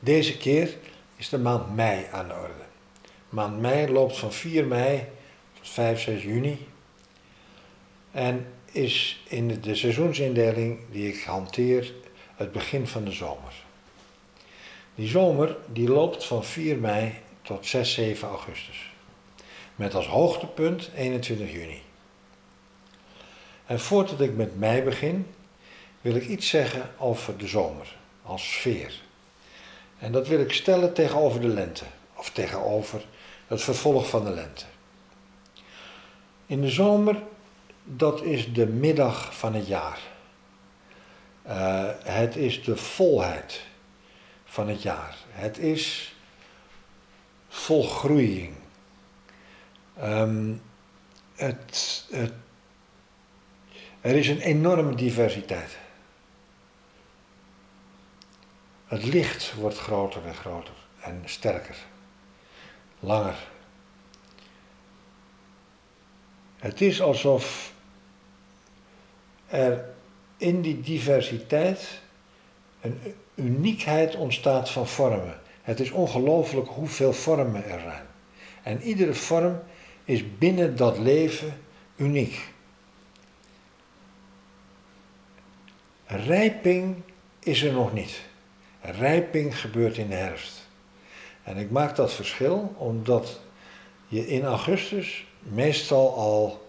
Deze keer is de maand mei aan de orde. De maand mei loopt van 4 mei tot 5, 6 juni. En is in de seizoensindeling die ik hanteer het begin van de zomer. Die zomer die loopt van 4 mei tot 6, 7 augustus. Met als hoogtepunt 21 juni. En voordat ik met mei begin, wil ik iets zeggen over de zomer als sfeer. En dat wil ik stellen tegenover de lente, of tegenover het vervolg van de lente. In de zomer, dat is de middag van het jaar. Uh, het is de volheid van het jaar. Het is volgroeiing. Um, het, het, er is een enorme diversiteit. Het licht wordt groter en groter en sterker, langer. Het is alsof er in die diversiteit een uniekheid ontstaat van vormen. Het is ongelooflijk hoeveel vormen er zijn. En iedere vorm is binnen dat leven uniek. Rijping is er nog niet. Rijping gebeurt in de herfst. En ik maak dat verschil omdat je in augustus meestal al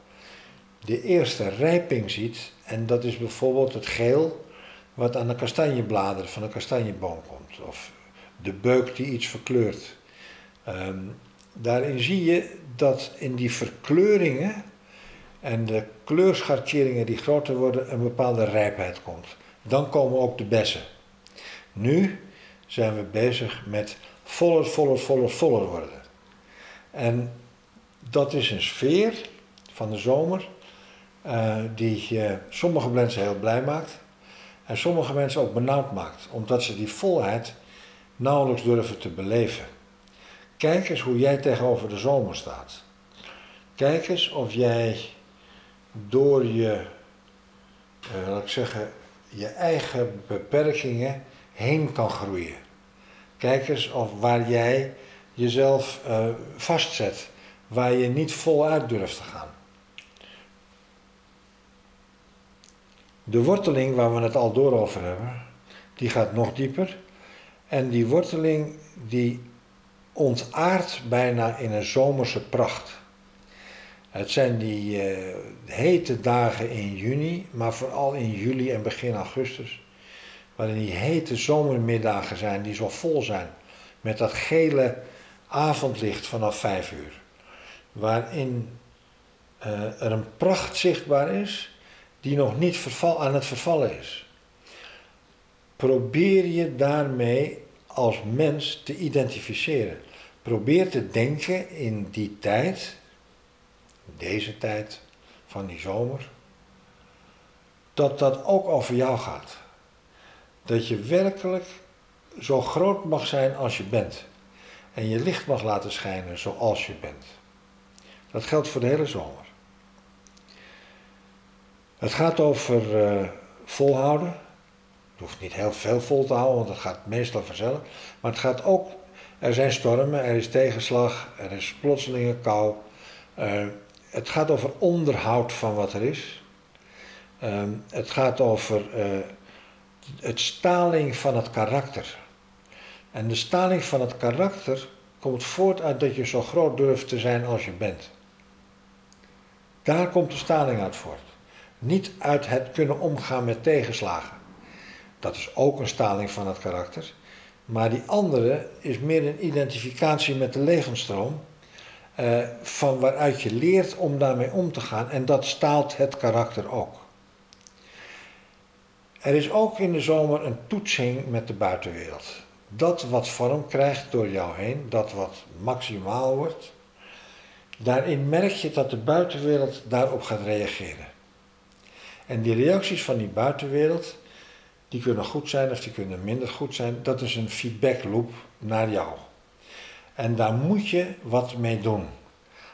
de eerste rijping ziet. En dat is bijvoorbeeld het geel wat aan de kastanjebladeren van een kastanjeboom komt. Of de beuk die iets verkleurt. Um, daarin zie je dat in die verkleuringen en de kleurscharteringen die groter worden, een bepaalde rijpheid komt. Dan komen ook de bessen. Nu zijn we bezig met voller, voller, voller, voller worden. En dat is een sfeer van de zomer uh, die sommige mensen heel blij maakt en sommige mensen ook benauwd maakt, omdat ze die volheid nauwelijks durven te beleven. Kijk eens hoe jij tegenover de zomer staat. Kijk eens of jij door je, uh, laat ik zeggen, je eigen beperkingen heen kan groeien. Kijk eens of waar jij jezelf uh, vastzet, waar je niet voluit durft te gaan. De worteling waar we het al door over hebben, die gaat nog dieper. En die worteling die ontaart bijna in een zomerse pracht. Het zijn die uh, hete dagen in juni, maar vooral in juli en begin augustus waarin die hete zomermiddagen zijn die zo vol zijn. Met dat gele avondlicht vanaf vijf uur. Waarin uh, er een pracht zichtbaar is die nog niet verval, aan het vervallen is. Probeer je daarmee als mens te identificeren. Probeer te denken in die tijd, deze tijd van die zomer, dat dat ook over jou gaat dat je werkelijk zo groot mag zijn als je bent. En je licht mag laten schijnen zoals je bent. Dat geldt voor de hele zomer. Het gaat over uh, volhouden. Je hoeft niet heel veel vol te houden, want het gaat meestal vanzelf. Maar het gaat ook, er zijn stormen, er is tegenslag, er is plotselinge kou. Uh, het gaat over onderhoud van wat er is. Uh, het gaat over het staling van het karakter. En de staling van het karakter komt voort uit dat je zo groot durft te zijn als je bent. Daar komt de staling uit voort. Niet uit het kunnen omgaan met tegenslagen. Dat is ook een staling van het karakter. Maar die andere is meer een identificatie met de levensstroom. Eh, van waaruit je leert om daarmee om te gaan. En dat staalt het karakter ook. Er is ook in de zomer een toetsing met de buitenwereld. Dat wat vorm krijgt door jou heen, dat wat maximaal wordt, daarin merk je dat de buitenwereld daarop gaat reageren. En die reacties van die buitenwereld, die kunnen goed zijn of die kunnen minder goed zijn, dat is een feedback loop naar jou. En daar moet je wat mee doen.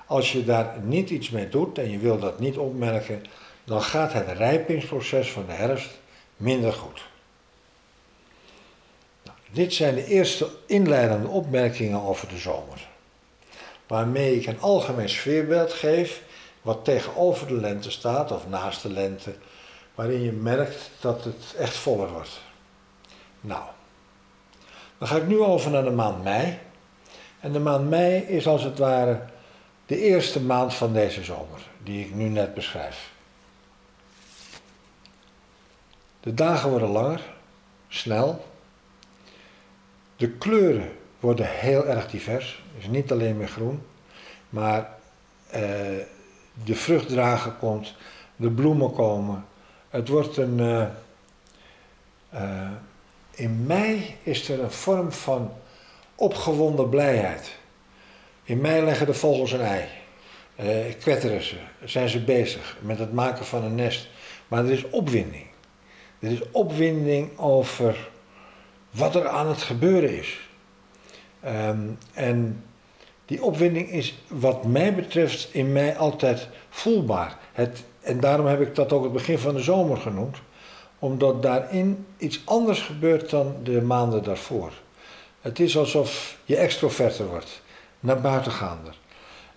Als je daar niet iets mee doet en je wil dat niet opmerken, dan gaat het rijpingsproces van de herfst minder goed. Nou, Dit zijn de eerste inleidende opmerkingen over de zomer. Waarmee ik een algemeen sfeerbeeld geef wat tegenover de lente staat of naast de lente, waarin je merkt dat het echt voller wordt. Nou, dan ga ik nu over naar de maand mei. En de maand mei is als het ware de eerste maand van deze zomer, die ik nu net beschrijf. De dagen worden langer, snel. De kleuren worden heel erg divers. Dus niet alleen meer groen, maar eh, de vruchtdrager komt, de bloemen komen. Het wordt een. Uh, uh, in mei is er een vorm van opgewonden blijheid. In mei leggen de vogels een ei. Uh, kwetteren ze, zijn ze bezig met het maken van een nest. Maar er is opwinding. Er is opwinding over wat er aan het gebeuren is. Um, en die opwinding is wat mij betreft in mij altijd voelbaar. Het, en daarom heb ik dat ook het begin van de zomer genoemd. Omdat daarin iets anders gebeurt dan de maanden daarvoor. Het is alsof je extroverter wordt, naar buiten gaander.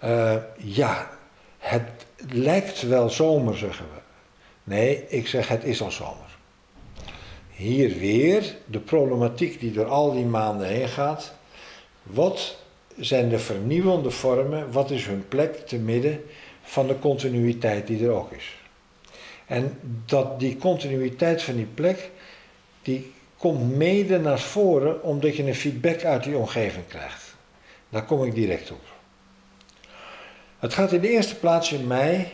Uh, ja, het lijkt wel zomer, zeggen we. Nee, ik zeg het is al zomer. Hier weer de problematiek die door al die maanden heen gaat. Wat zijn de vernieuwende vormen? Wat is hun plek te midden van de continuïteit die er ook is? En dat die continuïteit van die plek, die komt mede naar voren omdat je een feedback uit die omgeving krijgt. Daar kom ik direct op. Het gaat in de eerste plaats in mij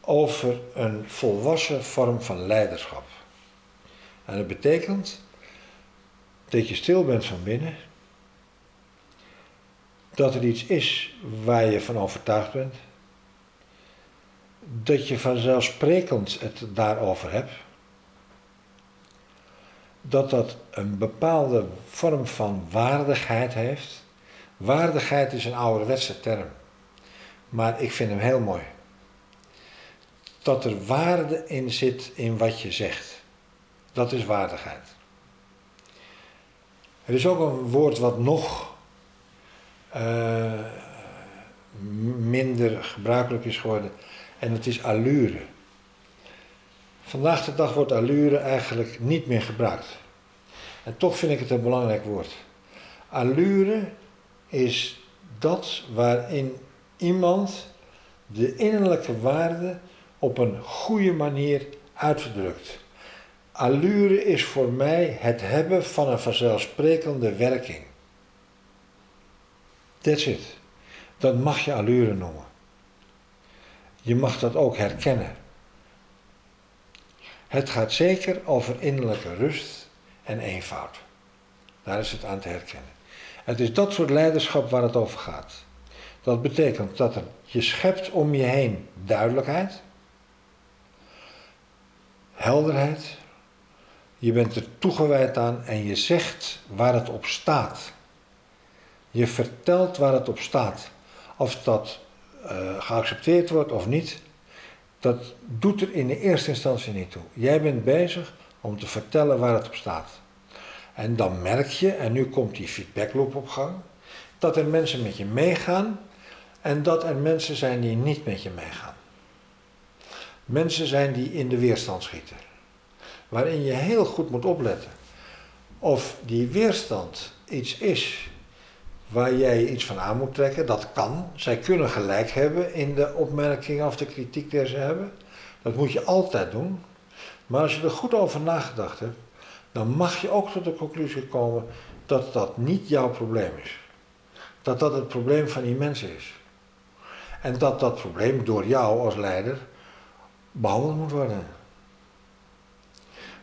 over een volwassen vorm van leiderschap. En dat betekent dat je stil bent van binnen, dat er iets is waar je van overtuigd bent, dat je vanzelfsprekend het daarover hebt, dat dat een bepaalde vorm van waardigheid heeft. Waardigheid is een ouderwetse term, maar ik vind hem heel mooi. Dat er waarde in zit in wat je zegt. Dat is waardigheid. Er is ook een woord wat nog uh, minder gebruikelijk is geworden. En dat is allure. Vandaag de dag wordt allure eigenlijk niet meer gebruikt. En toch vind ik het een belangrijk woord. Allure is dat waarin iemand de innerlijke waarde op een goede manier uitdrukt. Allure is voor mij het hebben van een vanzelfsprekende werking. That's it. Dat mag je allure noemen. Je mag dat ook herkennen. Het gaat zeker over innerlijke rust en eenvoud. Daar is het aan te herkennen. Het is dat soort leiderschap waar het over gaat. Dat betekent dat je schept om je heen duidelijkheid, helderheid. Je bent er toegewijd aan en je zegt waar het op staat. Je vertelt waar het op staat. Of dat uh, geaccepteerd wordt of niet, dat doet er in de eerste instantie niet toe. Jij bent bezig om te vertellen waar het op staat. En dan merk je, en nu komt die feedbackloop op gang, dat er mensen met je meegaan en dat er mensen zijn die niet met je meegaan. Mensen zijn die in de weerstand schieten. Waarin je heel goed moet opletten of die weerstand iets is waar jij iets van aan moet trekken. Dat kan. Zij kunnen gelijk hebben in de opmerkingen of de kritiek die ze hebben. Dat moet je altijd doen. Maar als je er goed over nagedacht hebt, dan mag je ook tot de conclusie komen dat dat niet jouw probleem is. Dat dat het probleem van die mensen is. En dat dat probleem door jou als leider behandeld moet worden.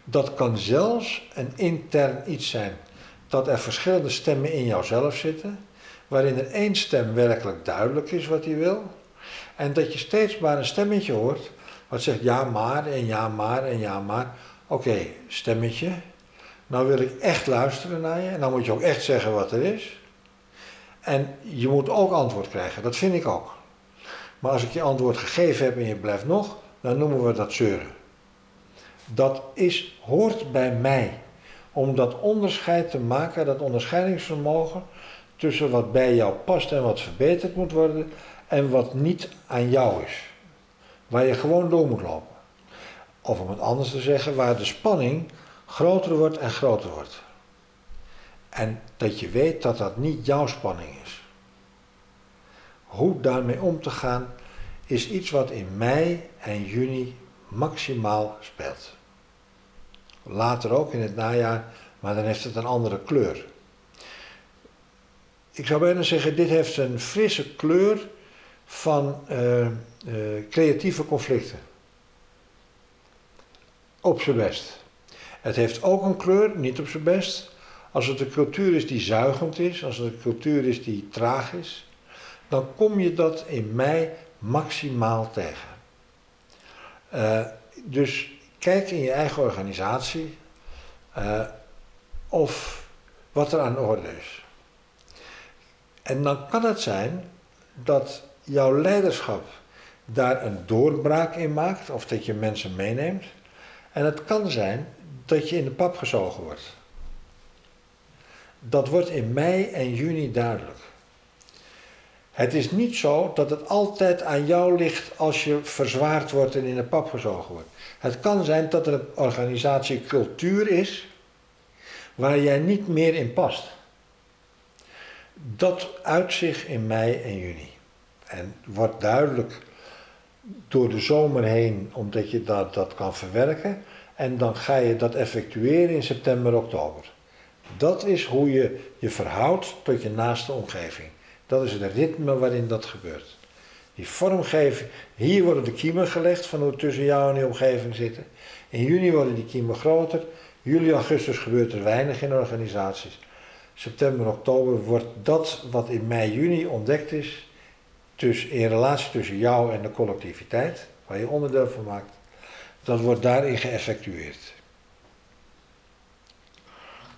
Dat kan zelfs een intern iets zijn dat er verschillende stemmen in jouzelf zitten, waarin er één stem werkelijk duidelijk is wat hij wil, en dat je steeds maar een stemmetje hoort wat zegt ja maar en ja maar en ja maar. Oké, stemmetje, nou wil ik echt luisteren naar je en dan moet je ook echt zeggen wat er is. En je moet ook antwoord krijgen, dat vind ik ook. Maar als ik je antwoord gegeven heb en je blijft nog, dan noemen we dat zeuren. Dat is, hoort bij mij om dat onderscheid te maken, dat onderscheidingsvermogen tussen wat bij jou past en wat verbeterd moet worden en wat niet aan jou is. Waar je gewoon door moet lopen. Of om het anders te zeggen, waar de spanning groter wordt en groter wordt. En dat je weet dat dat niet jouw spanning is. Hoe daarmee om te gaan is iets wat in mei en juni maximaal speelt. Later ook in het najaar, maar dan heeft het een andere kleur. Ik zou bijna zeggen, dit heeft een frisse kleur van uh, uh, creatieve conflicten. Op zijn best. Het heeft ook een kleur, niet op zijn best, als het een cultuur is die zuigend is, als het een cultuur is die traag is, dan kom je dat in mei maximaal tegen. Uh, dus kijk in je eigen organisatie uh, of wat er aan de orde is. En dan kan het zijn dat jouw leiderschap daar een doorbraak in maakt, of dat je mensen meeneemt. En het kan zijn dat je in de pap gezogen wordt. Dat wordt in mei en juni duidelijk. Het is niet zo dat het altijd aan jou ligt als je verzwaard wordt en in de pap gezogen wordt. Het kan zijn dat er een organisatiecultuur is waar jij niet meer in past. Dat uit zich in mei en juni. En wordt duidelijk door de zomer heen, omdat je dat, dat kan verwerken. En dan ga je dat effectueren in september, oktober. Dat is hoe je je verhoudt tot je naaste omgeving. Dat is het ritme waarin dat gebeurt. Die vormgeving, hier worden de kiemen gelegd van hoe tussen jou en die omgeving zitten. In juni worden die kiemen groter. Juli, augustus gebeurt er weinig in organisaties. September, oktober wordt dat wat in mei, juni ontdekt is, dus in relatie tussen jou en de collectiviteit, waar je onderdeel van maakt, dat wordt daarin geëffectueerd.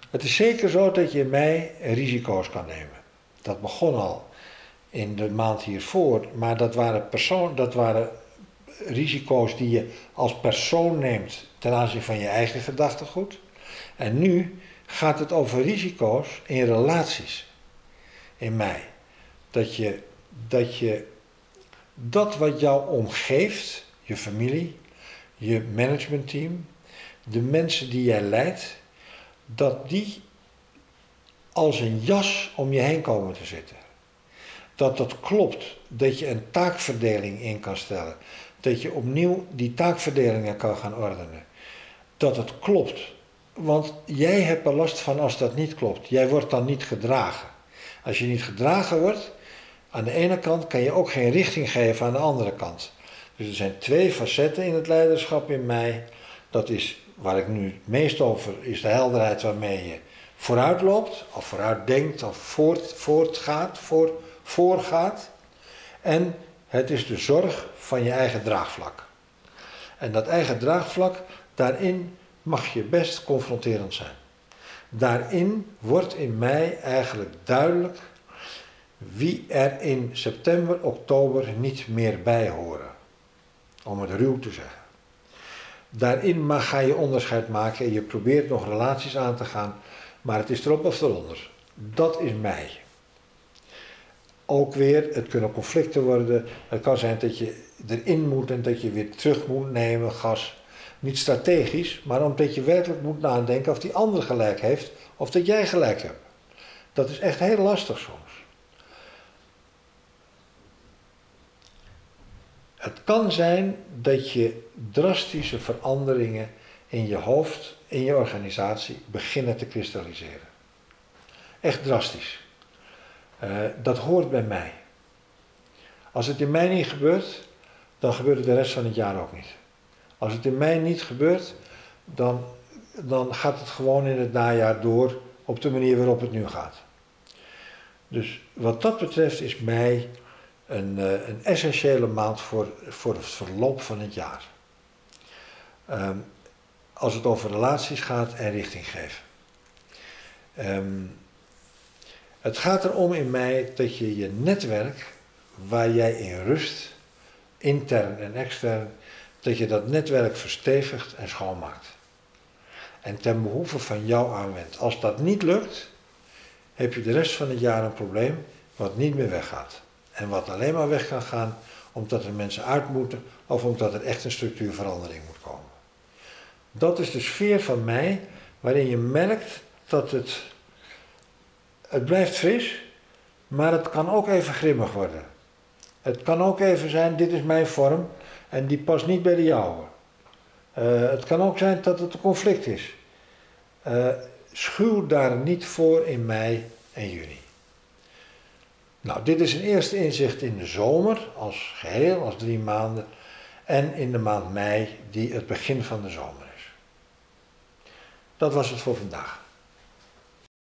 Het is zeker zo dat je in mei risico's kan nemen. Dat begon al in de maand hiervoor, maar dat waren, persoon, dat waren risico's die je als persoon neemt ten aanzien van je eigen gedachtegoed. En nu gaat het over risico's in relaties. In mij. Dat je dat, je dat wat jou omgeeft, je familie, je managementteam, de mensen die jij leidt, dat die als een jas om je heen komen te zitten. Dat dat klopt, dat je een taakverdeling in kan stellen, dat je opnieuw die taakverdelingen kan gaan ordenen. Dat het klopt, want jij hebt er last van als dat niet klopt. Jij wordt dan niet gedragen. Als je niet gedragen wordt, aan de ene kant kan je ook geen richting geven aan de andere kant. Dus er zijn twee facetten in het leiderschap in mij. Dat is waar ik nu het meest over, is de helderheid waarmee je vooruit loopt, of vooruit denkt, of voort, voortgaat, voor, voorgaat. En het is de zorg van je eigen draagvlak. En dat eigen draagvlak, daarin mag je best confronterend zijn. Daarin wordt in mij eigenlijk duidelijk wie er in september, oktober niet meer bij horen. Om het ruw te zeggen. Daarin mag, ga je onderscheid maken en je probeert nog relaties aan te gaan, maar het is erop of eronder. Dat is mij. Ook weer, het kunnen conflicten worden. Het kan zijn dat je erin moet en dat je weer terug moet nemen, gas. Niet strategisch, maar omdat je werkelijk moet nadenken of die ander gelijk heeft of dat jij gelijk hebt. Dat is echt heel lastig soms. Het kan zijn dat je drastische veranderingen in je hoofd, in je organisatie beginnen te kristalliseren. Echt drastisch. Uh, dat hoort bij mij. Als het in mij niet gebeurt, dan gebeurt het de rest van het jaar ook niet. Als het in mij niet gebeurt, dan, dan gaat het gewoon in het najaar door op de manier waarop het nu gaat. Dus wat dat betreft is mei een, uh, een essentiële maand voor, voor het verloop van het jaar. Um, als het over relaties gaat en richting geven. Um, het gaat erom in mij dat je je netwerk, waar jij in rust, intern en extern, dat je dat netwerk verstevigt en schoonmaakt. en ten behoeve van jou aanwendt. Als dat niet lukt, heb je de rest van het jaar een probleem wat niet meer weggaat. En wat alleen maar weg kan gaan omdat er mensen uit moeten of omdat er echt een structuurverandering moet komen. Dat is de sfeer van mij waarin je merkt dat het, het blijft fris, maar het kan ook even grimmig worden. Het kan ook even zijn, dit is mijn vorm en die past niet bij de jouwe. Uh, het kan ook zijn dat het een conflict is. Uh, schuw daar niet voor in mei en juni. Nou, dit is een eerste inzicht in de zomer als geheel, als drie maanden. En in de maand mei, die het begin van de zomer. Dat was het voor vandaag.